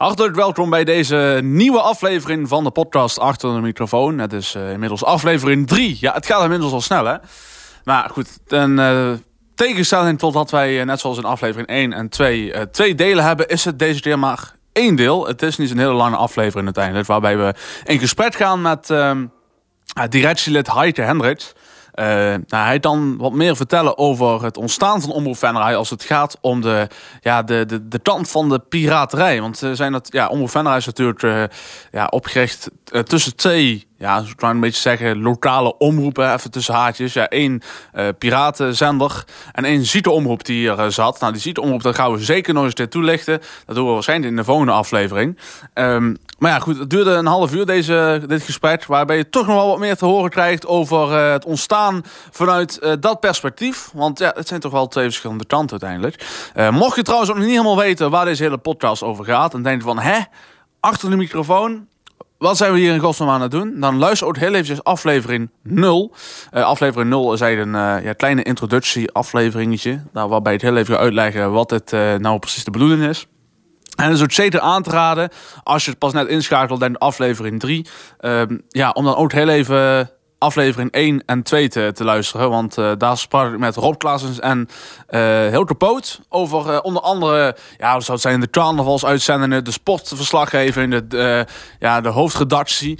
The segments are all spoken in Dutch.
Hartelijk welkom bij deze nieuwe aflevering van de podcast Achter de Microfoon. Het is uh, inmiddels aflevering 3. Ja, het gaat inmiddels al snel, hè? Maar goed, een uh, tegenstelling totdat wij, uh, net zoals in aflevering 1 en 2, twee delen hebben, is het deze keer maar één deel. Het is niet een hele lange aflevering uiteindelijk, waarbij we in gesprek gaan met ehm, directielid Heike Hendricks. Uh, nou, hij dan wat meer vertellen over het ontstaan van Omroep Venray als het gaat om de, ja, de, de, de kant van de piraterij. Want uh, zijn dat, ja, Omroep Venray is natuurlijk uh, ja, opgericht tussen twee ja, zo kan een beetje zeggen, lokale omroepen, even tussen haatjes. Ja, één uh, piratenzender en één zieteomroep die hier uh, zat. Nou, die zieteomroep, dat gaan we zeker nog eens dit toelichten. Dat doen we waarschijnlijk in de volgende aflevering. Um, maar ja, goed, het duurde een half uur, deze, dit gesprek, waarbij je toch nog wel wat meer te horen krijgt over uh, het ontstaan vanuit dat perspectief. Want ja, het zijn toch wel twee verschillende kanten uiteindelijk. mocht je trouwens ook nog niet helemaal weten waar deze hele podcast over gaat, en denk je van, hè, achter de microfoon, wat zijn we hier in godsnaam aan het doen? Dan luister ook heel eventjes aflevering 0. Uh, aflevering 0 is eigenlijk een uh, ja, kleine introductie afleveringetje. Nou, waarbij ik heel even uitleggen wat het uh, nou precies de bedoeling is. En het is ook zeker aan te raden, als je het pas net inschakelt in aflevering 3. ja, om dan ook heel even aflevering 1 en 2 te, te luisteren. Want uh, daar sprak ik met Rob Klaasens en uh, Hilke Poot over uh, onder andere, ja, dat zou het zijn de carnavalsuitzendingen, de de, ja, de hoofdredactie.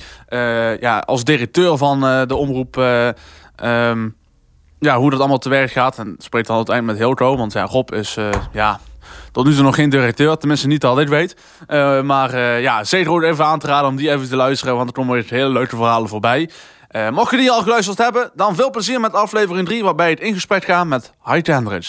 ja, als directeur van de omroep, um, ja, hoe dat allemaal te werk gaat. En spreekt dan uiteindelijk met Hilco, want ja, Rob is, ja, tot nu toe nog geen directeur, tenminste niet al dit weet. Maar ja, zeker ook even aan te raden om die even te luisteren, want er komen hele leuke verhalen voorbij. Uh, mocht je die al geluisterd hebben, dan veel plezier met aflevering 3, waarbij het in gesprek gaat met Heike Hendricks.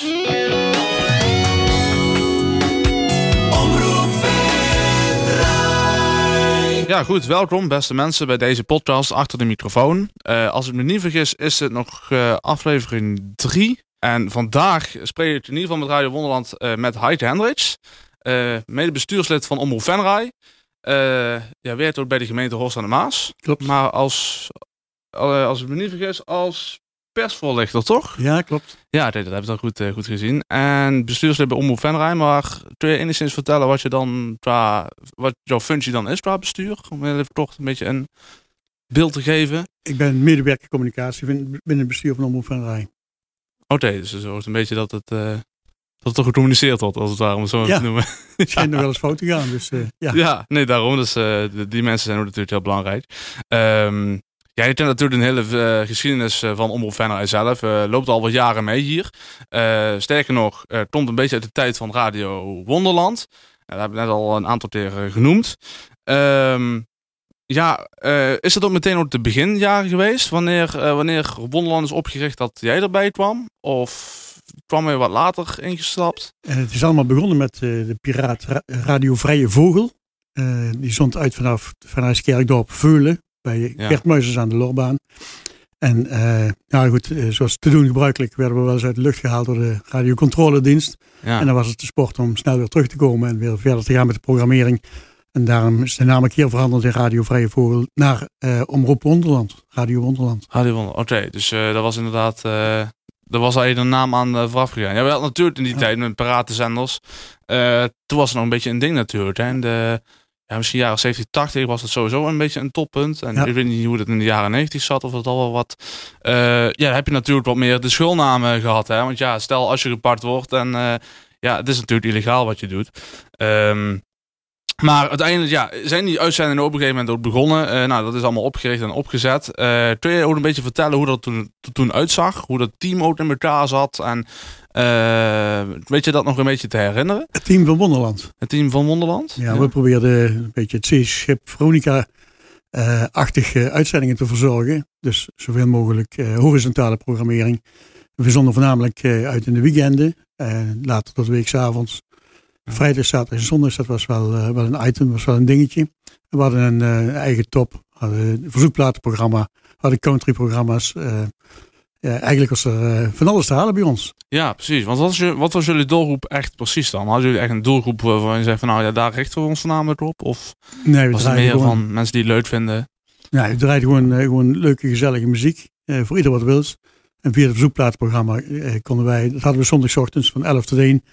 Ja, goed. Welkom, beste mensen, bij deze podcast achter de microfoon. Uh, als ik me niet vergis, is het nog uh, aflevering 3. En vandaag spreek ik in ieder geval met Radio Wonderland uh, met Heike Hendricks. mede bestuurslid van Omroep Venray. ja, werkt ook bij de gemeente Horst aan de Maas. Klopt. Maar als uh, als ik me niet vergis, als persvoorlichter, toch? Ja, klopt. Ja, dat heb ik dan goed, uh, goed gezien. En bestuurslid bij Omroep Venray, maar kun je enigszins vertellen wat, je dan qua, wat jouw functie dan is qua bestuur? Om even toch een beetje een beeld te geven. Ik ben medewerker communicatie binnen het bestuur van Omroep Venray. Oké, okay, dus het wordt een beetje dat het... Uh, dat het toch gecommuniceerd wordt, als het ware, om het zo ja. te noemen. Het schijnt nog wel eens fout te gaan, dus uh, ja. Ja, nee, daarom. Dus uh, die mensen zijn natuurlijk heel belangrijk. Um, ja, je kent natuurlijk een hele uh, geschiedenis van Omroep Venray zelf. Uh, loopt al wat jaren mee hier. Sterker nog, komt een beetje uit de tijd van Radio Wonderland. dat heb ik net al een aantal keren genoemd. Um, ja, is het ook meteen ook de beginjaren geweest? Wanneer, wanneer Wonderland is opgericht dat jij erbij kwam? Of kwam je wat later ingestapt? het is allemaal begonnen met de Piraat Radio Vrije Vogel. die zond uit vanaf vanuit Kerkdorp Veulen bij ja. Gert aan de Lorbaan. En uh, nou goed, zoals te doen gebruikelijk werden we wel eens uit de lucht gehaald door de radiocontroledienst. Ja. En dan was het de sport om snel weer terug te komen en weer verder te gaan met de programmering. En daarom is de naam een keer veranderd in Radio Vrije Vogel naar uh, Omroep Wonderland. Radio Wonderland. Radio Wonderland, oké. Okay, dus uh, dat was inderdaad... Uh, er was al een naam aan vooraf gegaan. Ja, we hadden natuurlijk in die ja. tijd met paratenzenders. toen was het nog een beetje een ding natuurlijk. Hè. De, ja, misschien jaren 70, 80 was het sowieso een beetje een toppunt. En ja. ik weet niet hoe het in de jaren 90 zat, of het al wel wat. Uh, ja, dan heb je natuurlijk wat meer de schoolnamen gehad. Hè? Want ja, stel als je gepakt wordt en uh, ja, het is natuurlijk illegaal wat je doet. Um, maar uiteindelijk ja, zijn die uitzendingen op een gegeven moment ook begonnen. Uh, nou, dat is allemaal opgericht en opgezet. Uh, kun je ook een beetje vertellen hoe dat toen, toen uitzag? Hoe dat team ook in elkaar zat? En uh, weet je dat nog een beetje te herinneren? Het team van Wonderland. Het team van Wonderland? Ja, ja. we probeerden een beetje het zeeschip Veronica-achtige uitzendingen te verzorgen. Dus zoveel mogelijk horizontale programmering. We zonden voornamelijk uit in de weekenden. later tot weeksavonds. Vrijdag, zaterdag en zondag, dat was wel, uh, wel een item, was wel een dingetje. We hadden een uh, eigen top, we hadden een verzoekplatenprogramma, we hadden countryprogramma's. Uh, ja, eigenlijk was er van alles te halen bij ons. Ja, precies. Want wat was, je, wat was jullie doelgroep echt precies dan? Hadden jullie echt een doelgroep waarvan je zei van nou ja, daar richten we ons voornamelijk op? Of nee, we was het meer gewoon, van mensen die het leuk vinden? Ja, we draaiden gewoon, gewoon leuke, gezellige muziek. voor ieder wat wils. En via het verzoekplatenprogramma konden wij, dat hadden we zondagochtends van 11 tot 1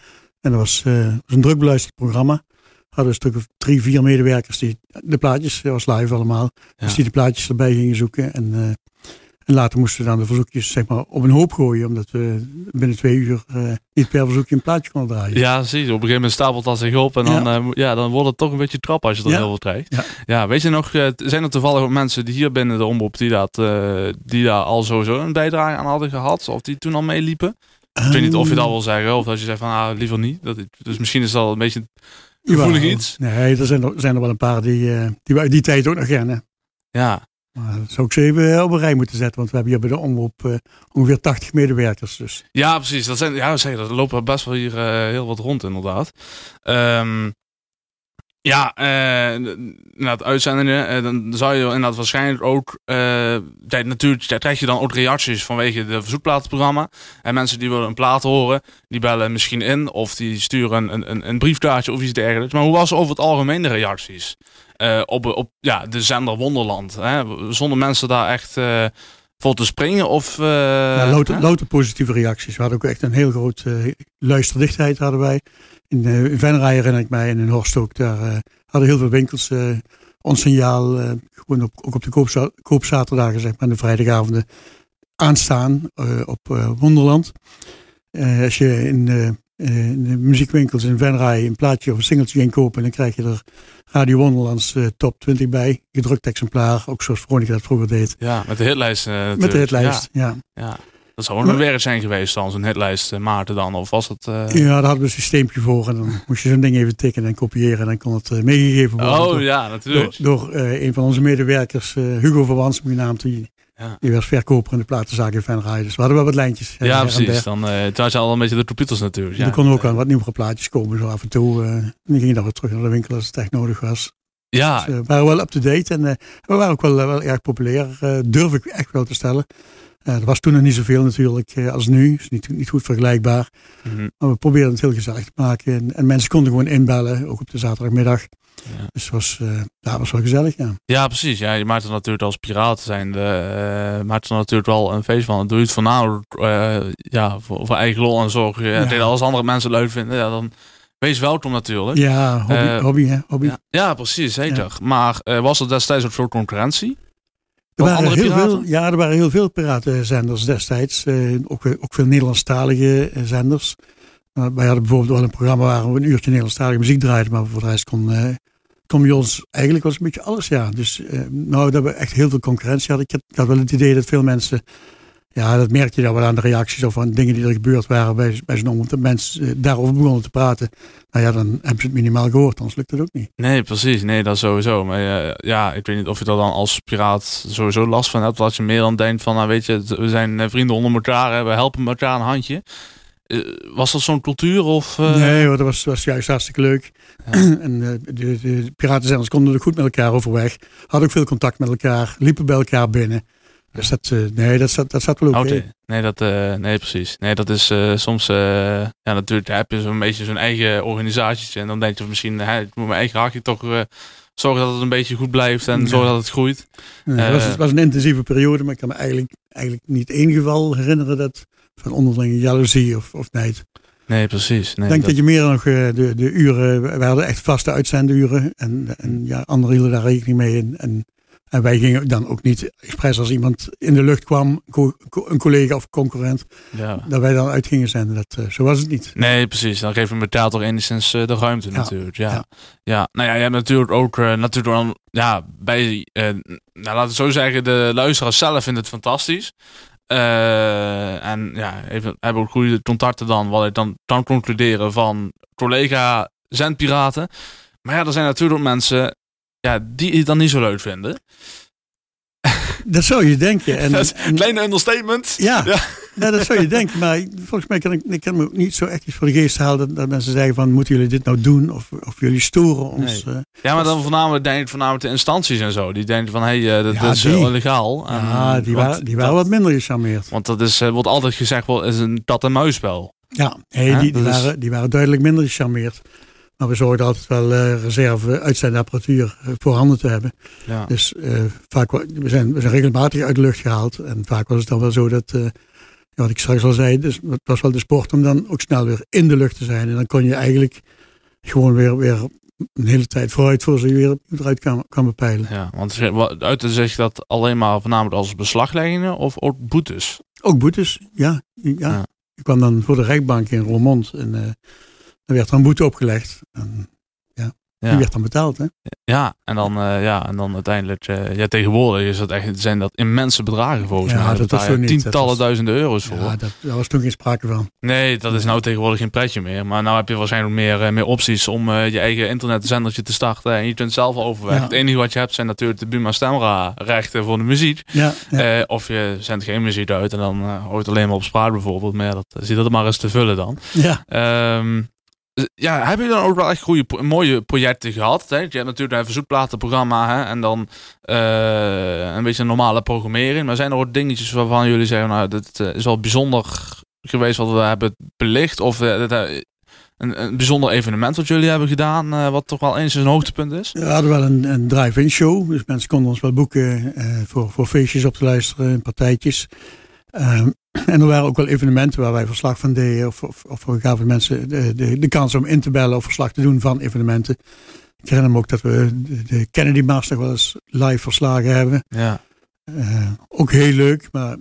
en dat was, uh, was een druk beluisterd programma. hadden we een stuk of drie, vier medewerkers die de plaatjes, dat was live allemaal, dus die de plaatjes erbij gingen zoeken. En, uh, en later moesten we dan de verzoekjes zeg maar, op een hoop gooien, omdat we binnen twee uur uh, niet per verzoekje een plaatje konden draaien. Ja, je. Op een gegeven moment stapelt dat zich op en dan, ja. Ja dan wordt het toch een beetje trap als je er heel veel krijgt. Ja. ja. weet je nog, zijn er toevallig ook mensen die hier binnen de omroep die, dat, die daar al sowieso een bijdrage aan hadden gehad, of die toen al meeliepen? Ik weet niet of je dat wil zeggen of dat je zegt van ah, liever niet. Dat, dus misschien is dat een beetje gevoelig iets. Nee, er zijn er, zijn er wel een paar die, uh, die die tijd ook nog kennen. Ja. Maar dat zou ik ze even op een rij moeten zetten, want we hebben hier bij de omroep uh, ongeveer 80 medewerkers. Dus. Ja, precies. Dat zijn, ja, zeggen, dat lopen best wel hier uh, heel wat rond inderdaad. Um, ja, uh, het uitzendingen, uh, dan zou je inderdaad waarschijnlijk ook, uh, natuurlijk krijg je dan ook reacties vanwege de verzoekplatenprogramma. En mensen die willen een plaat horen, die bellen misschien in of die sturen een, een, een briefkaartje of iets dergelijks. Maar hoe was over het algemeen de reacties op, op ja, de zender Wonderland? Hè? Zonder mensen daar echt voor te springen? Of, ja, louter, louter positieve reacties. We hadden ook echt een heel groot luisterdichtheid hadden wij. In, uh, in Venray herinner ik mij en in Horst ook. Daar uh, hadden heel veel winkels uh, ons signaal, gewoon op, ook op de koopza koopzaterdagen, zeg maar, en de vrijdagavonden aanstaan op Wonderland. als je in, de muziekwinkels in Venray een plaatje of een singeltje ging kopen, dan krijg je er Radio Wonderlands top 20 bij. Gedrukt exemplaar, ook zoals Veronica dat vroeger deed. Ja, met de hitlijst. met de hitlijst, ja. ja. ja. Dat zou een werk zijn geweest dan, zo'n hitlijst uh, Maarten dan, of was. Uh... Ja, daar hadden we een systeempje voor en dan moest je zo'n ding even tikken en kopiëren en dan kon het uh, meegegeven worden. Oh ja, natuurlijk. Door, door een van onze medewerkers, Hugo Verwans, mijn naam, die, ja. die was verkoper in de platenzaak in Venray. Dus we hadden wel wat lijntjes. Ja, precies. Dan uh, toen al een beetje de computers natuurlijk. Ja. Er konden ook aan wat nieuwere plaatjes komen, zo af en toe. en dan ging je dan weer terug naar de winkel als het echt nodig was. Ja. Dus, we waren wel up-to-date en we waren ook wel, wel erg populair, durf ik echt wel te stellen. Uh, er was toen nog niet zoveel natuurlijk uh, als nu. is niet, niet goed vergelijkbaar. Mm -hmm. Maar we probeerden het heel gezellig te maken. En, en, mensen konden gewoon inbellen, ook op de zaterdagmiddag. Ja. Dus het was, uh, ja, was wel gezellig, ja. Ja, precies. Ja, je maakt er natuurlijk als piraat zijn. De, maakt er natuurlijk wel een feest van. Dan doe je het voornamelijk ja, voor, voor, eigen lol en zorg. Ja. Als andere mensen leuk vinden, ja, dan wees welkom natuurlijk. Ja, hobby, hobby hè. Hobby. Ja, ja precies, zeker. Maar was er destijds ook veel concurrentie? Er waren heel veel, ja, er waren heel veel piratenzenders destijds. Uh, ook, ook veel Nederlandstalige uh, zenders. Uh, wij hadden bijvoorbeeld wel een programma waar we een uurtje Nederlandstalige muziek draaiden. Maar voor de rest kon, kon bij ons eigenlijk was een beetje alles. Ja. Dus nou, dat we echt heel veel concurrentie hadden. Ik had, ik wel het idee dat veel mensen ja, dat merk je dan wel aan de reacties of aan dingen die er gebeurd waren bij, bij zo'n Dat mensen eh, daarover begonnen te praten. Nou ja, dan hebben ze het minimaal gehoord, anders lukt het ook niet. Nee, precies. Nee, dat sowieso. Maar uh, ja, ik weet niet of je er dan als piraat sowieso last van hebt. Als je meer dan denkt van, nou weet je, we zijn eh, vrienden onder elkaar. We helpen elkaar een handje. Uh, was dat zo'n cultuur? Of, uh... Nee hoor, dat was, was juist hartstikke leuk. Ja. en uh, de, de piratenzenders konden er goed met elkaar overweg. Hadden ook veel contact met elkaar. Liepen bij elkaar binnen. Dus dat, uh, nee, dat zat, dat zat wel oké. Okay. Nee, dat, nee, precies. Nee, dat is soms, ja, natuurlijk heb je zo'n beetje zo'n eigen organisatie. En dan denk je misschien, hè, ik moet mijn eigen hakje toch zorgen dat het een beetje goed blijft en ja. zorgen dat het groeit. Het, was, het was een intensieve periode, maar ik kan me eigenlijk, eigenlijk niet één geval herinneren dat van onderlinge jaloezie of, of niet. Nee, precies. Nee, ik denk dat, dat je meer nog de, de uren, we hadden echt vaste uitzenduren en, en ja, anderen hielden daar rekening mee. En, en en wij gingen dan ook niet expres als iemand in de lucht kwam, een collega of concurrent, ja. dat wij dan uit gingen zenden. Dat, uh, zo was het niet. Nee, precies. Dan geven we metaal toch enigszins uh, de ruimte ja. natuurlijk. Ja. ja. Ja. nou ja, je hebt natuurlijk ook uh, natuurlijk dan, ja, bij, nou laten we zo zeggen, de luisteraars zelf vinden het fantastisch. En ja, even, hebben ook goede contacten dan, wat ik dan kan concluderen van collega zendpiraten. Maar ja, er zijn natuurlijk ook mensen ja, die het dan niet zo leuk vinden. Dat zou je denken. En, een kleine understatement. Ja, ja. Dat zou je denken. Maar volgens mij kan ik, ik kan me ook niet zo echt iets voor de geest halen dat, dat mensen zeggen van moeten jullie dit nou doen? Of, of jullie storen ons? Nee. Uh, ja, maar dan voornamelijk denk ik voornamelijk de instanties en zo. Die denken van hé, hey, uh, dat, ja, is uh, illegaal. Ja, en, die, waren, die waren wat minder gecharmeerd. Want dat is, wordt altijd gezegd, wel, is een kat-en-muisspel. Ja, hey, die, die, waren, die waren duidelijk minder gecharmeerd. Maar we zorgen altijd wel uh, reserve uitzendapparatuur uh, voorhanden te hebben. Ja. Dus uh, vaak, we zijn, we zijn regelmatig uit de lucht gehaald. En vaak was het dan wel zo dat, ja, wat ik straks al zei, dus het was wel de sport om dan ook snel weer in de lucht te zijn. En dan kon je eigenlijk gewoon weer, weer een hele tijd vooruit voor ze weer eruit kan, kan bepeilen. Ja, want uit te zeggen dat alleen maar voornamelijk als beslagleggingen of ook boetes? Ook boetes, ja. ja. Ik kwam dan voor de rechtbank in Roermond en uh, er werd er een boete opgelegd. En ja. Die werd dan betaald, hè? Ja, en dan, uh, ja, en dan uiteindelijk, uh, ja, tegenwoordig is dat echt, zijn dat immense bedragen volgens ja, mij. Dat was niet, tientallen duizenden euro's voor. Ja, dat, daar was toen geen sprake van. Nee, dat is nou tegenwoordig geen pretje meer. Maar nou heb je waarschijnlijk meer, uh, meer opties om je eigen internetzendertje te starten. En je kunt zelf overwegen. Het enige wat je hebt zijn natuurlijk de Buma Stemra rechten voor de muziek. Ja, of je zendt geen muziek uit en dan hoort alleen maar op spraak bijvoorbeeld. Maar dat zie dat er maar eens te vullen dan. Ja. Um, ja, heb je dan ook wel echt goede, mooie projecten gehad? Hè? Je hebt natuurlijk een verzoekplatenprogramma hè? en dan uh, een beetje normale programmering. Maar zijn er ook dingetjes waarvan jullie zeggen, nou, dit uh, is wel bijzonder geweest wat we hebben belicht? Of dit, een, een bijzonder evenement wat jullie hebben gedaan, wat toch wel eens een hoogtepunt is? we hadden wel een, een drive-in show. Dus mensen konden ons wel boeken voor, voor feestjes op te luisteren, partijtjes. Ehm, en er waren ook wel evenementen waar wij verslag van deden. Of, of, of we gaven mensen de, de, de, kans om in te bellen of verslag te doen van evenementen. Ik herinner me ook dat we de Kennedy Mars nog wel eens live verslagen hebben. Ja. Uh, ook heel leuk, maar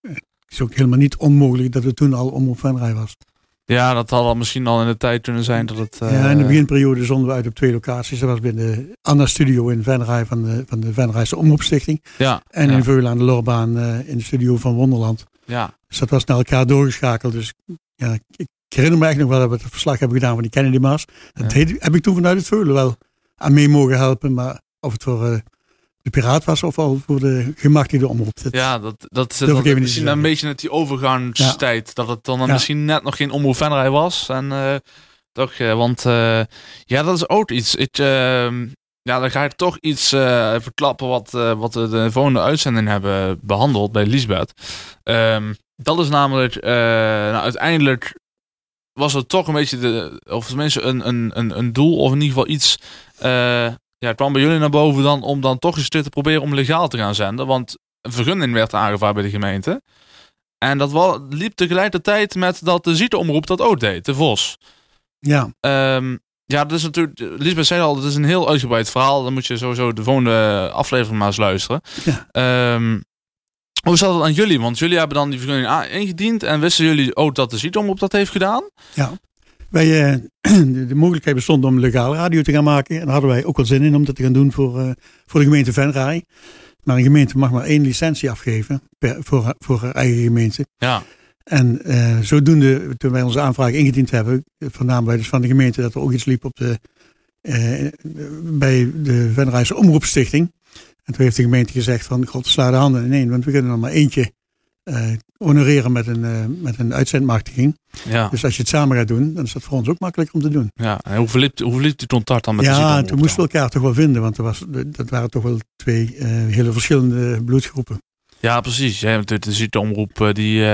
het is ook helemaal niet onmogelijk dat het toen al om op Venray was. Ja, dat had al misschien al in de tijd kunnen zijn dat het... Ja, in de eh, beginperiode zonden we uit op twee locaties. Dat was binnen de Anna Studio in Venray van de, van de Venrayse Omroepstichting. Ja, en in Veulen aan de Lorbaan uh, in de studio van Wonderland. Ja. Dus dat was naar elkaar doorgeschakeld. Dus ja, ik, herinner me echt nog wel dat we het verslag hebben gedaan van die Kennedy Mars. Dat heb ik toen vanuit het Veulen wel aan mee mogen helpen. Maar of het voor... Uh, de piraat was of al voor de gemachtigde omroep. ja, dat, dat is misschien een beetje net die overgangstijd. Dat het dan misschien net nog geen omroep Venray was. En uh, toch, uh, want uh, ja, dat is ook iets. Ik, ehm, ja, dan ga ik toch iets verklappen wat, wat we de volgende uitzending hebben behandeld bij Lisbeth. Um, dat is namelijk, nou, uiteindelijk was het toch een beetje, de, of tenminste een, een, een, een doel of in ieder geval iets ja, het kwam bij jullie naar boven dan om dan toch eens te proberen om legaal te gaan zenden. Want een vergunning werd aangevraagd bij de gemeente. En dat was, liep tegelijkertijd met dat de zieteomroep dat ook deed, de Vos. Ja. Um, ja, dat is natuurlijk, Lisbeth zei al, het is een heel uitgebreid verhaal. Dan moet je sowieso de volgende aflevering maar eens luisteren. Ja. Um, hoe zat het aan jullie? Want jullie hebben dan die vergunning ingediend en wisten jullie ook dat de zieteomroep dat heeft gedaan? Ja. Wij, uh, de, mogelijkheid bestond om legaal radio te gaan maken. En daar hadden wij ook wel zin in om dat te gaan doen voor, uh, voor de gemeente Venray. Maar een gemeente mag maar één licentie afgeven per, voor, voor haar eigen gemeente. Ja. En uh, zodoende, toen wij onze aanvraag ingediend hebben, voornamelijk dus van de gemeente, dat er ook iets liep op de, bij de Venrayse Omroepstichting. En toen heeft de gemeente gezegd van, god, sla de handen in één, want we kunnen er maar eentje uh, honoreren met een, met een uitzendmachtiging. Ja. Dus als je het samen gaat doen, dan is dat voor ons ook makkelijker om te doen. Ja, en hoe verliep, hoe verliep die contact dan met ja, de Ja, toen moesten we elkaar toch wel vinden, want er was, dat waren toch wel twee hele verschillende bloedgroepen. Ja, precies. Ja, natuurlijk de ziekeomroep die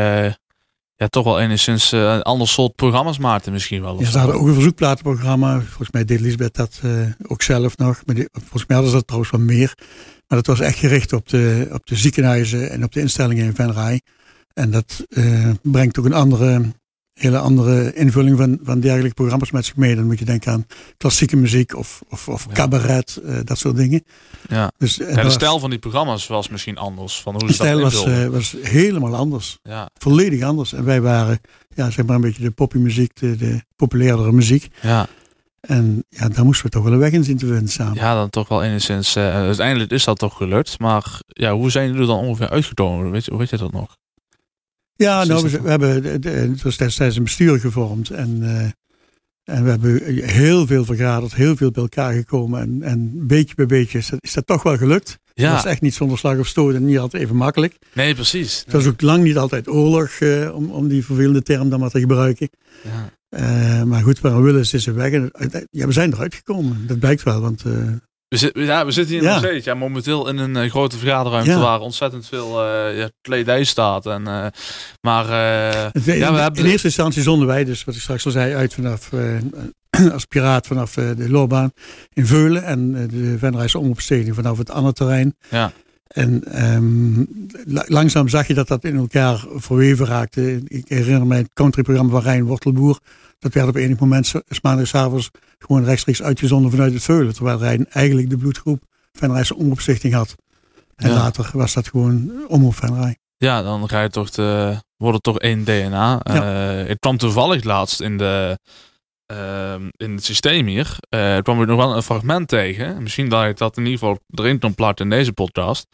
ja, toch wel enigszins een ander soort programma's maakte misschien wel. Ja, ze hadden ook een verzoekplatenprogramma. Volgens mij deed Lisbeth dat ook zelf nog. Maar die, volgens mij hadden ze dat trouwens wel meer. Maar dat was echt gericht op de, op de ziekenhuizen en op de instellingen in Venray. En dat uh, brengt ook een andere, hele andere invulling van, van dergelijke programma's met zich mee. Dan moet je denken aan klassieke muziek of, of, of cabaret, uh, dat soort dingen. Ja. Dus, ja, de stijl van die programma's was misschien anders. Van hoe de stijl was, uh, was helemaal anders. Ja. Volledig anders. En wij waren ja, zeg maar een beetje de poppymuziek, de, de populairdere muziek. Ja. En ja, daar moesten we toch wel een weg in zien te vinden samen. Ja, dan toch wel enigszins. Uh, uiteindelijk is dat toch gelukt. Maar ja, hoe zijn jullie dan ongeveer uitgekomen? Weet je, weet je dat nog? Ja, nou, we, we, hebben dus destijds een bestuur gevormd. En, uh, en we hebben heel veel vergaderd, heel veel bij elkaar gekomen. En, en beetje bij beetje is dat, is dat toch wel gelukt. Ja. Dat was echt niet zonder slag of stoot en niet altijd even makkelijk. Nee, precies. Het was ook lang niet altijd oorlog, uh, om, om die vervelende term dan maar te gebruiken. Ja. Uh, maar goed, waar we willen is ze weg. En, ja, we zijn eruit gekomen. Dat blijkt wel, want... Uh, we, zit, ja, we zitten hier ja. nog steeds. Ja, momenteel in een uh, grote vergaderruimte ja. waar ontzettend veel ja, kledij staat. En, maar ja, we in, hebben... in eerste instantie zonden wij dus, wat ik straks al zei, uit vanaf als piraat vanaf de loopbaan in Veulen. En de Venrijse omroepsteding vanaf het andere terrein. Ja. En um, langzaam zag je dat dat in elkaar verweven raakte. Ik herinner mij het countryprogramma van Rijn Wortelboer. Dat werd op enig moment maandagavond gewoon rechtstreeks uitgezonden vanuit het Veulen. Terwijl hij eigenlijk de bloedgroep Venrijse Omroepstichting had. En later was dat gewoon Omroep Venrij. Ja, dan ga je toch de, wordt het toch één DNA. Ja. Uh, ik kwam toevallig laatst in de Ehm, in het systeem hier uh, kwam ik nog wel een fragment tegen. Misschien dat ik dat in ieder geval erin kan plakken in deze podcast.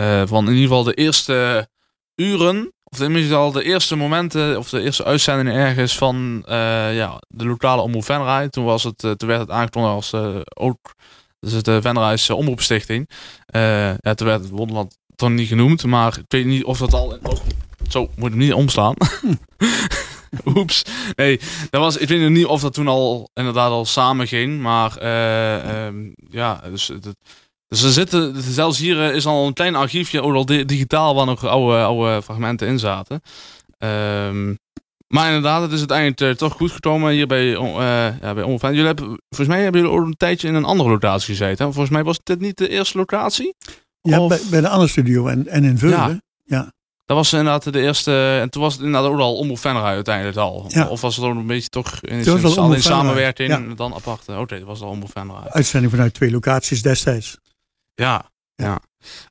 Uh, van in ieder geval de eerste uren, of tenminste al de eerste momenten, of de eerste uitzendingen ergens van uh, ja, de lokale omroep Venray. Toen, was het, toen werd het aangekondigd als ook dus de Venray's omroepstichting. ja, toen werd het Wonderland toch niet genoemd, maar ik weet niet of dat al... Zo, moet ik niet omslaan. Oeps. Nee, dat was, ik weet nog niet of dat toen al inderdaad al samen ging. Maar uh, um, ja, dus, dus er zitten, zelfs hier eh, is al een klein archiefje, ook al digitaal, waar nog oude, oude fragmenten in zaten. Um, maar inderdaad, het is uiteindelijk uh, toch goed gekomen hier bij, uh, ja, bij Jullie hebben, volgens mij hebben jullie ook een tijdje in een andere locatie gezeten. Hè? Volgens mij was dit niet de eerste locatie? Ja, bij, bij, de andere studio en, en in Veulen. Ja. ja. Dat was inderdaad de eerste. En toen was het inderdaad ook al Omroep Venray uiteindelijk al. Ja. Of was het ook een beetje toch in, in, samenwerking ja. dan apart? Oké, dat was al Omroep Venray. Uitzending vanuit twee locaties destijds. Ja, ja.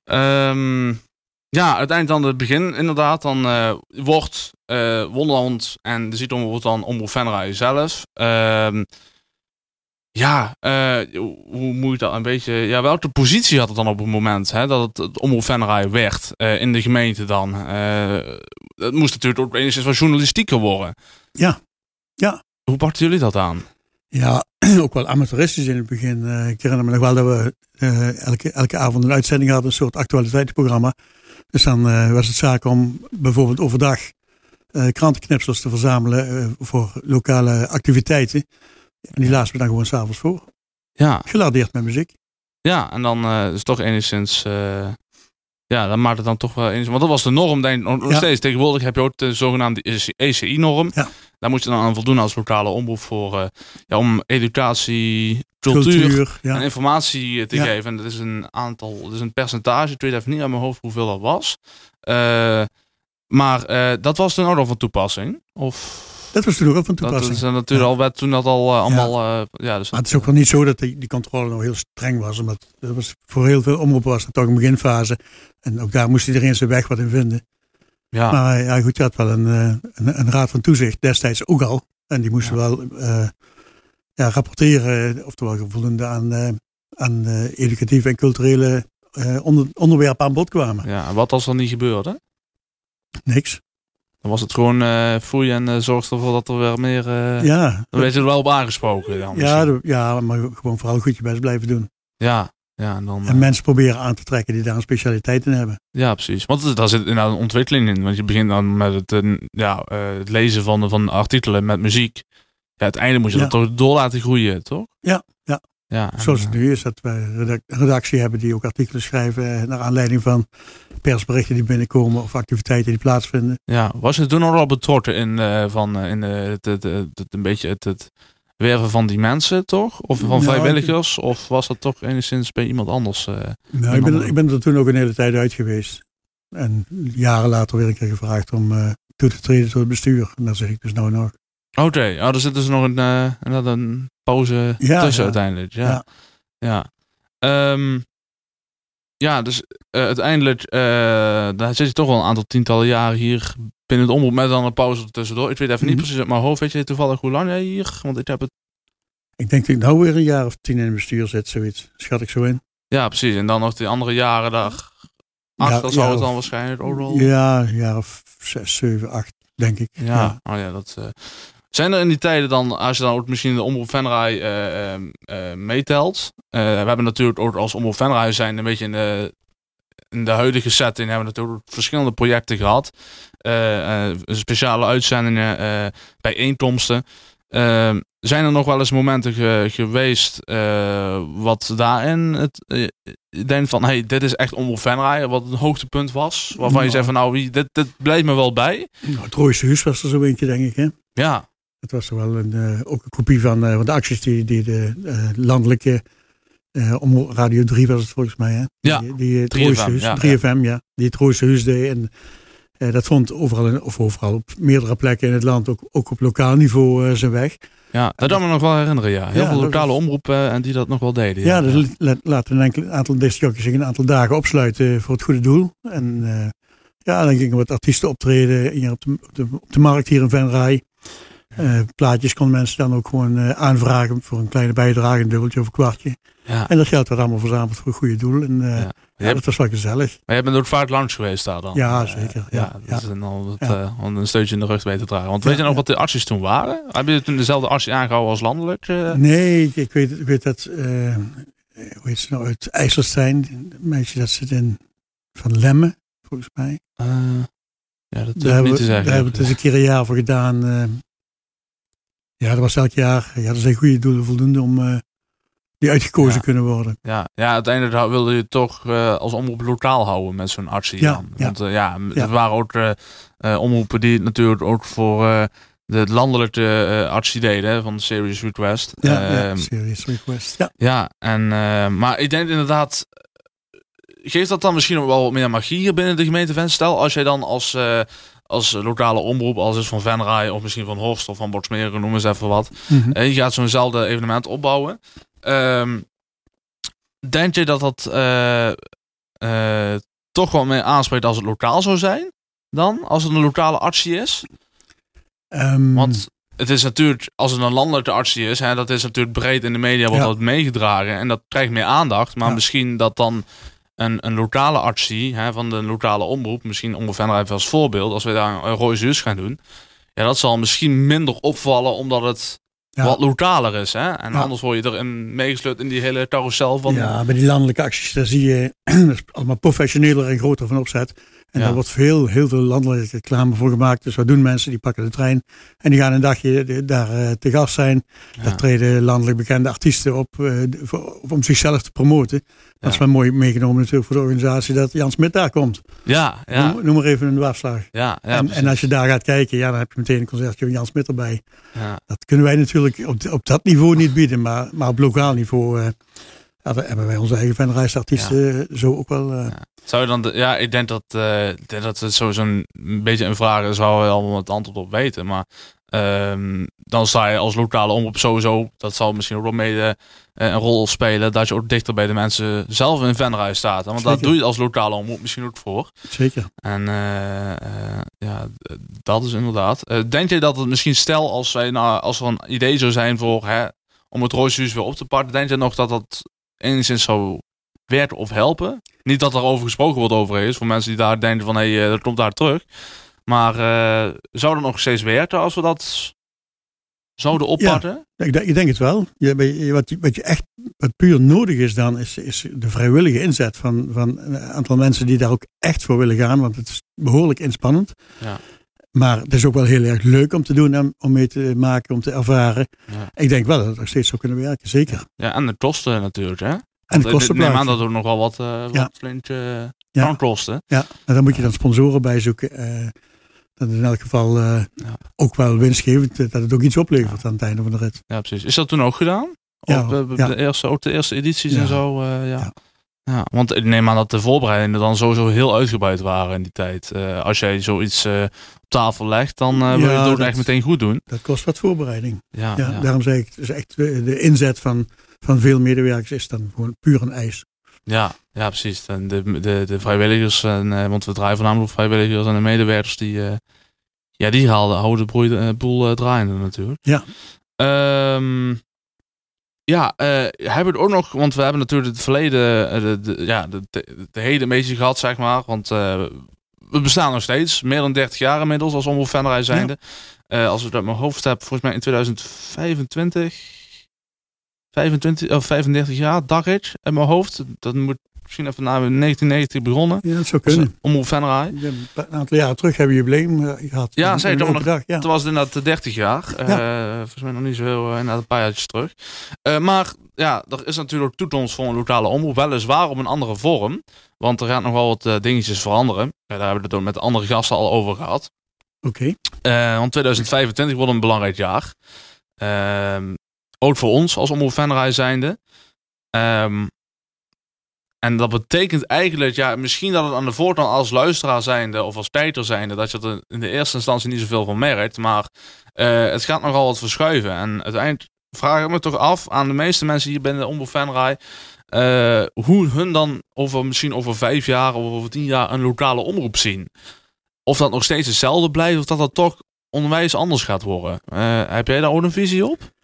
Ja, um, ja uiteindelijk dan het begin inderdaad. Dan uh, wordt uh, Wonderland en de Zietom wordt dan Omroep Venray zelf. Um, ja, uh, hoe moet je dat een beetje... Ja, welke positie had het dan op het moment hè, dat het, het Omroep Venray werd uh, in de gemeente dan? Uh, het moest natuurlijk ook enigszins wat journalistieker worden. Ja, ja. Hoe pakten jullie dat aan? Ja, ook wel amateuristisch in het begin. ik herinner me nog wel dat we elke, elke avond een uitzending hadden, een soort actualiteitsprogramma. Dus dan was het zaak om bijvoorbeeld overdag krantenknipsels te verzamelen voor lokale activiteiten. En die lazen we dan gewoon s'avonds voor. Ja. Geladeerd met muziek. Ja, en dan uh, is toch enigszins... Uh, ja, dan maakt het dan toch wel eens. Want dat was de norm, denk ik. Nog steeds. Tegenwoordig heb je ook de zogenaamde ECI-norm. Ja. Daar moet je dan aan voldoen als lokale omroep voor... Uh, ja, om educatie, cultuur, en informatie te geven. En dat is een aantal... Dat is een percentage. Ik weet even niet aan mijn hoofd hoeveel dat was. maar dat was dan ook al van toepassing? Of... Dat was toen ook al van toepassing. Dat is natuurlijk al, werd toen dat al uh, allemaal... Ja. Uh, ja, dus maar het is ook wel niet zo dat die, die controle nog heel streng was. Omdat dat was voor heel veel omroepen was het toch een beginfase. En ook daar moest iedereen zijn weg wat in vinden. Ja. Maar ja, goed, je had wel een, een, een, raad van toezicht destijds ook al. En die moesten wel uh, ja, rapporteren, oftewel voldoende aan, aan educatieve en culturele onder, onderwerpen aan bod kwamen. Ja, en wat als er niet gebeurde? Niks. Dan was het gewoon uh, foei en uh, zorg ervoor dat er weer meer... Ja. Dan werd je er wel op aangesproken. Dan ja, ja, maar gewoon vooral goed je best blijven doen. Ja, ja, en, dan, en mensen proberen aan te trekken die daar een specialiteit in hebben. Ja, precies. Want daar zit inderdaad een ontwikkeling in. Want je begint dan met het, ja, het lezen van, van artikelen met muziek. Ja, uiteindelijk moet je dat toch door laten groeien, toch? Ja, ja. Ja, Zoals het nu is, dat wij een redactie hebben die ook artikelen schrijven naar aanleiding van persberichten die binnenkomen of activiteiten die plaatsvinden. Ja, was je toen al betrokken in, uh, van, in uh, het, het, het, een beetje het, het werven van die mensen, toch? Of van vrijwilligers? Of was dat toch enigszins bij iemand anders? nou, ik ben, ik ben er toen ook een hele tijd uit geweest. En jaren later werd ik gevraagd om toe te treden tot het bestuur. En daar zeg ik dus nou nog. Oké, okay. oh, er zit dus nog een, een pauze ja, tussen uiteindelijk. Ja, ja. Ja, um, ja dus uh, uiteindelijk uh, daar zit je toch wel een aantal tientallen jaren hier binnen het omroep met dan een pauze tussendoor. Ik weet even niet mhm. precies uit mijn hoofd. Weet je toevallig hoe lang jij hier? Want ik heb het... Ik denk dat ik nou weer een jaar of tien in het bestuur zit, zoiets. Schat ik zo in. Ja, precies. En dan nog die andere jaren daar achter ja, zou het dan waarschijnlijk ook wel... Ja, een jaar of zes, zeven, acht, denk ik. Ja, ja. Oh ja dat... Uh, zijn er in die tijden dan, als je dan ook misschien de Omroep Venray uh, uh, meetelt. we hebben natuurlijk ook als Omroep Venray zijn een beetje in de, in de huidige setting hebben we natuurlijk verschillende projecten gehad. speciale uitzendingen, bijeenkomsten. zijn er nog wel eens momenten geweest wat daarin het, denk van, hey, dit is echt Omroep Venray, wat een hoogtepunt was. Waarvan je zegt van, nou, dit, dit blijft me wel bij. Nou, het Rooiste Huis was er zo eentje, denk ik, hè? Ja. Het was wel een, uh, ook een kopie van, uh, van de acties die, die de uh, landelijke, om Radio 3 was het volgens mij, hè? Ja, die, die 3FM, ja, 3FM, ja. Die het Rooise Huis deed. En dat vond overal, of overal op meerdere plekken in het land, ook, ook op lokaal niveau zijn weg. Ja, dat kan me nog wel herinneren, ja. Heel veel lokale omroepen en die dat nog wel deden. Ja, ja dus laten een aantal discjockeys zich een aantal dagen opsluiten voor het goede doel. En ja, dan gingen wat artiesten optreden hier op de, op de, op de markt hier in Venray. Uh, plaatjes konden mensen dan ook gewoon uh, aanvragen voor een kleine bijdrage, een dubbeltje of een kwartje. Ja. En dat geld werd allemaal verzameld voor een goede doel. En uh, ja. ja dat was wel gezellig. Maar je bent ook vaak langs geweest daar dan? Ja, zeker. Ja, dat is dan om een steuntje in de rug mee te dragen. Want weet je nog wat de artsen toen waren? Heb je toen dezelfde artsen aangehouden als landelijk? Nee, ik weet, ik weet dat, hoe heet ze nou, uit IJsselstein, een meisje dat zit in Van Lemmen, volgens mij. ja, dat daar hebben, niet te zeggen. Daar hebben we het eens een keer een jaar voor gedaan ja, dat was elk jaar. Ja, dat zijn goede doelen voldoende om uh, die uitgekozen kunnen worden. Ja, ja uiteindelijk wilde je toch uh, als omroep lokaal houden met zo'n artsie. Ja, ja. Want uh, ja, er waren ook omroepen die natuurlijk ook voor de landelijke artsie deden van Serious Request. Ja, ja ehm, Serious Request. Ja, ja en, maar ik denk inderdaad geeft dat dan misschien wel wat meer magie binnen de gemeente Stel, als jij dan als, als lokale omroep, als is van Venray of misschien van Horst of van Botsmeren, noem eens even wat. Mm je gaat zo'nzelfde evenement opbouwen. Um, denk je dat dat uh, uh, toch wel meer aanspreekt als het lokaal zou zijn dan? Als het een lokale artsie is? Um, Want het is natuurlijk, als het een landelijke artsie is, hè, dat is natuurlijk breed in de media wordt dat meegedragen en dat krijgt meer aandacht. Maar misschien dat dan een, een lokale artsie hè, van de lokale omroep, misschien ongeveer even als voorbeeld, als we daar een zus gaan doen, ja, dat zal misschien minder opvallen omdat het wat lokaler is. Hè? En anders word je erin meegesleurd in die hele carousel van... Ja, bij die landelijke acties, daar zie je allemaal professioneler en groter van opzet. En daar wordt veel, heel veel landelijke reclame voor gemaakt. Dus wat doen mensen? Die pakken de trein en die gaan een dagje daar uh, te gast zijn. Ja. Daar treden landelijk bekende artiesten op voor, om zichzelf te promoten. Dat is wel mooi meegenomen natuurlijk voor de organisatie dat Jan Smit daar komt. Ja, ja. Noem, noem maar even een dwarsslag. Ja, ja, en, en, als je daar gaat kijken, ja, dan heb je meteen een concertje van Jan Smit erbij. Ja. Dat kunnen wij natuurlijk op, op dat niveau niet bieden, maar, maar op lokaal niveau... Uh, ja, hebben wij onze eigen fanreisartiesten zo ook wel. Uh, zou je dan, de, ja, ik denk dat, uh, dat het sowieso een, een beetje een vraag is waar we allemaal het antwoord op weten. Maar um, dan sta je als lokale omroep sowieso, dat zal misschien ook wel mede uh, een rol spelen, dat je ook dichter bij de mensen zelf in Venray staat. Want Zeker. dat doe je als lokale omroep misschien ook voor. Zeker. En uh, ja, dat is inderdaad. denk je dat het misschien stel als, wij, nou, als er een idee zou zijn voor hè, om het Rooshuis weer op te pakken, denk je nog dat dat enigszins zou werken of helpen? Niet dat er over gesproken wordt over is, voor mensen die daar denken van hé, hey, dat komt daar terug. Maar uh, zou dat nog steeds werken als we dat zouden oppakken? Ja, ik, denk, ik denk het wel. Je, wat, wat je echt wat puur nodig is dan, is, is de vrijwillige inzet van, van een aantal mensen die daar ook echt voor willen gaan. Want het is behoorlijk inspannend. Ja. Maar het is ook wel heel erg leuk om te doen, om mee te maken, om te ervaren. Ja. Ik denk wel dat het nog steeds zou kunnen werken, zeker. Ja, en de kosten natuurlijk, hè? En de kosten neem aan dat er nog wel wat, uh, wat ja. flink uh, ja. kan kosten. Ja, en dan moet je dan sponsoren bijzoeken. Uh, dat in elk geval ook wel winstgevend, dat het ook iets oplevert aan het einde van de rit. Ja, precies. Is dat toen ook gedaan? Ja, op, de, eerste, ook de eerste edities en zo? ja. Ja, want ik neem aan dat de voorbereidingen dan sowieso heel uitgebreid waren in die tijd. Uh, als jij zoiets uh, op tafel legt, dan uh, wil je het ook echt meteen goed doen. Dat kost wat voorbereiding. Ja, ja, Daarom zeg ik, dus echt de inzet van van veel medewerkers is dan gewoon puur een eis. Ja, ja precies. En de, de, de vrijwilligers, en, want we draaien voornamelijk vrijwilligers en de medewerkers, die, ja, die haalden, houden de boel draaiende natuurlijk. Ja. Um, ja, hebben we het ook nog, want we hebben natuurlijk het verleden, de, de, ja, de, de, de heden een beetje gehad, zeg maar. Want we bestaan nog steeds, meer dan 30 jaar inmiddels als omroep Venray zijnde. Ja. als ik het uit mijn hoofd heb, volgens mij in 2025 25 of 35 jaar, Dagage in mijn hoofd. Dat moet misschien even na 1990 begonnen. Ja, dat zou kunnen. Om op Venray. Een aantal jaren terug hebben we jubileum eh, gehad. Ja, zei toch nog. Dag, ja. Het was inderdaad 30 jaar. Ja. Uh, volgens mij nog niet zo heel, uh, een paar jaar terug. Uh, maar ja, er is natuurlijk toekomst voor een lokale omroep. Weliswaar op een andere vorm. Want er gaat nog wel wat dingetjes veranderen. Ja, daar hebben we het met andere gasten al over gehad. Oké. Okay. want 2025 wordt een belangrijk jaar. Ehm, ook voor ons als Omroep Venray zijnde. Um, En dat betekent eigenlijk, ja, misschien dat het aan de voorkant als luisteraar zijnde of als kijker zijnde, dat je er in de eerste instantie niet zoveel van merkt. Maar uh, het gaat nogal wat verschuiven. En uiteindelijk vraag ik me toch af aan de meeste mensen hier binnen de Omroep Venray, uh, hoe hun dan over misschien over vijf jaar of over tien jaar een lokale omroep zien. Of dat nog steeds hetzelfde blijft, of dat dat toch onwijs anders gaat worden. Uh, heb jij daar ook een visie op?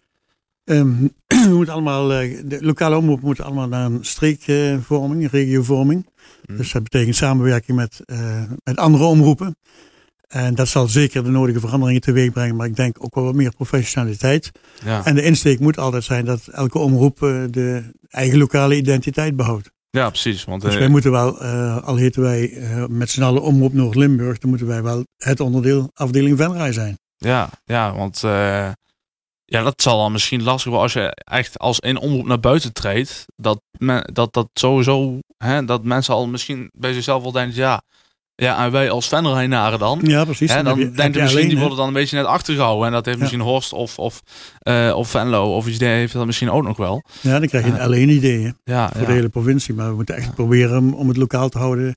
Um, we moeten allemaal, de lokale omroep moet allemaal naar een streekvorming, uh, regiovorming. Hmm. Dus dat betekent samenwerking met, uh, met andere omroepen. En dat zal zeker de nodige veranderingen teweeg brengen, maar ik denk ook wel wat meer professionaliteit. Ja. En de insteek moet altijd zijn dat elke omroep de eigen lokale identiteit behoudt. Ja, precies. Want, dus wij moeten wel, uh, al heten wij uh, met z'n allen Omroep Noord-Limburg, dan moeten wij wel het onderdeel afdeling Venray zijn. Ja, ja want uh, ja, dat zal dan misschien lastig worden als je echt als een omroep naar buiten treedt. Dat, men, dat, dat sowieso, hè, dat mensen al misschien bij zichzelf wel denken, ja, ja, en wij als Venreinaren dan. Ja, precies. Hè, dan, denk je misschien, die worden dan een beetje net achtergehouden. En dat heeft misschien Horst of, of, uh, of Venlo of iets heeft dat misschien ook nog wel. Ja, dan krijg je uh, alleen ideeën ja, voor de hele provincie. Maar we moeten echt proberen om het lokaal te houden.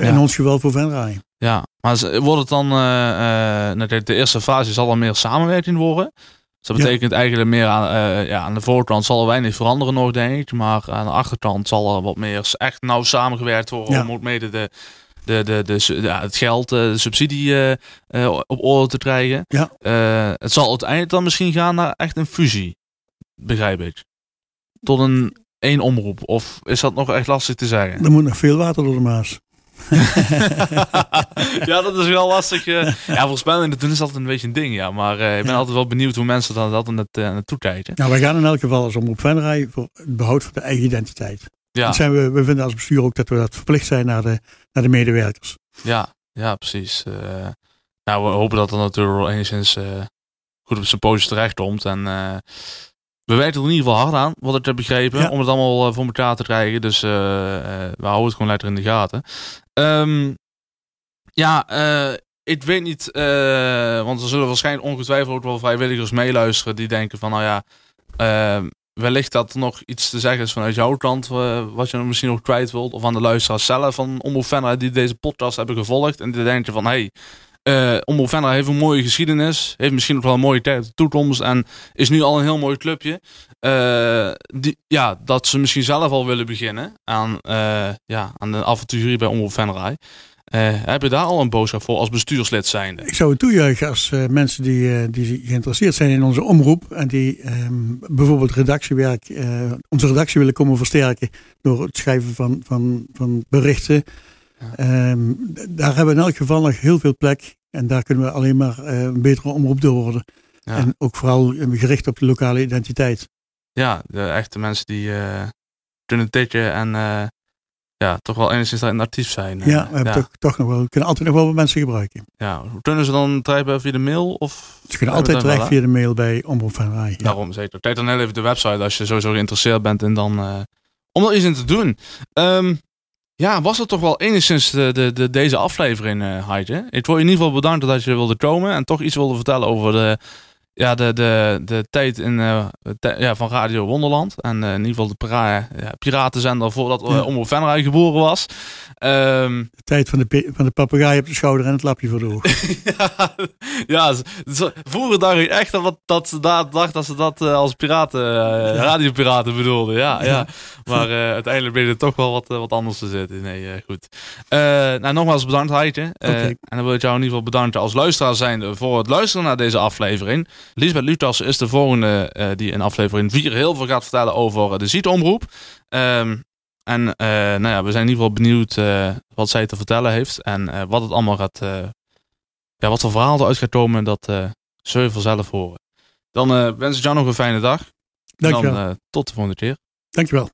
In ons geval voor Venray. Ja, maar wordt het dan, uh, de eerste fase zal er meer samenwerking worden. Dus dat betekent eigenlijk meer aan, ja, aan de voorkant zal er weinig veranderen nog, denk ik. Maar aan de achterkant zal er wat meer echt nauw samengewerkt worden. Om ook mede de de, de, de, ja, het geld, eh, de subsidie uh, uh, op orde te krijgen. Ja. het zal uiteindelijk dan misschien gaan naar echt een fusie, begrijp ik. Tot een één omroep. Of is dat nog echt lastig te zeggen? Er moet nog veel water door de Maas. ja, dat is wel lastig. ja, voorspellingen doen is altijd een beetje een ding, ja. Maar uh, ik ben altijd wel benieuwd hoe mensen dan dat net, uh, naartoe kijken. Nou, wij gaan in elk geval als omroep Venray voor het behoud van de eigen identiteit. Ja. zijn we, we vinden als bestuur ook dat we dat verplicht zijn naar de, naar de medewerkers. Ja, ja precies. Uh, nou, we hopen dat er natuurlijk wel enigszins goed op zijn pootjes terecht komt. En we werken er in ieder geval hard aan, wat ik heb begrepen, om het allemaal voor elkaar te krijgen. Dus we houden het gewoon lekker in de gaten. Um, ja, ik weet niet, want er zullen waarschijnlijk ongetwijfeld ook wel vrijwilligers meeluisteren die denken van, nou ja, ehm, wellicht dat er nog iets te zeggen is vanuit jouw kant, uh, wat je misschien nog kwijt wilt. Of aan de luisteraars zelf van Omroep die deze podcast hebben gevolgd. En die denken van, hé, hey, uh, Omroep Venra heeft een mooie geschiedenis. Heeft misschien nog wel een mooie tijd toekomst. En is nu al een heel mooi clubje. Uh, die, ja, dat ze misschien zelf al willen beginnen aan, ja, aan de avontuur bij Omroep Venray. Heb je daar al een boodschap voor als bestuurslid zijnde? Ik zou het toejuichen als mensen die, die geïnteresseerd zijn in onze omroep en die um, bijvoorbeeld redactiewerk, onze redactie willen komen versterken door het schrijven van, van, van berichten. Ja. Um, daar hebben we in elk geval nog heel veel plek en daar kunnen we alleen maar een betere omroep door worden. Ja. En ook vooral gericht op de lokale identiteit. Ja, de echte mensen die kunnen tikken en ja, toch wel enigszins daarin actief zijn. Ja, we hebben Toch, toch nog wel, kunnen altijd nog wel wat mensen gebruiken. Ja, kunnen ze dan terecht via de mail? Of ze kunnen altijd terecht via de mail bij Omroep van. Ja. Daarom zeker. Kijk dan heel even de website als je sowieso geïnteresseerd bent en dan uh, om er iets in te doen. Um, ja, was het toch wel enigszins de, de, de deze aflevering, uh, Heidje? Ik wil je in ieder geval bedanken dat je wilde komen en toch iets wilde vertellen over de ja, de, de, de tijd in, uh, ja, van Radio Wonderland. En uh, in ieder geval de para, ja, piratenzender voordat uh, ja. Omroep Venray geboren was. Um, de tijd van de, van de papegaai op de schouder en het lapje voor de ja, ja vroeger dacht ik echt dat, dat ze daar dacht dat ze dat als piraten, radiopiraten bedoelden. Ja, ja. Maar uiteindelijk ben je er toch wel wat, wat anders te zitten. Nee, goed. nou, nogmaals bedankt Heitje. Okay. En dan wil ik jou in ieder geval bedanken als luisteraar zijn voor het luisteren naar deze aflevering. Lisbeth Lutas is de volgende uh, die in aflevering 4 heel veel gaat vertellen over de zietomroep. Um, en uh, nou ja, we zijn in ieder geval benieuwd uh, wat zij te vertellen heeft. En wat het allemaal gaat. ja, wat voor verhaal eruit gaat komen, dat zul je vanzelf horen. Dan wens ik jou nog een fijne dag. Dankjewel. En dan tot de volgende keer. Dankjewel.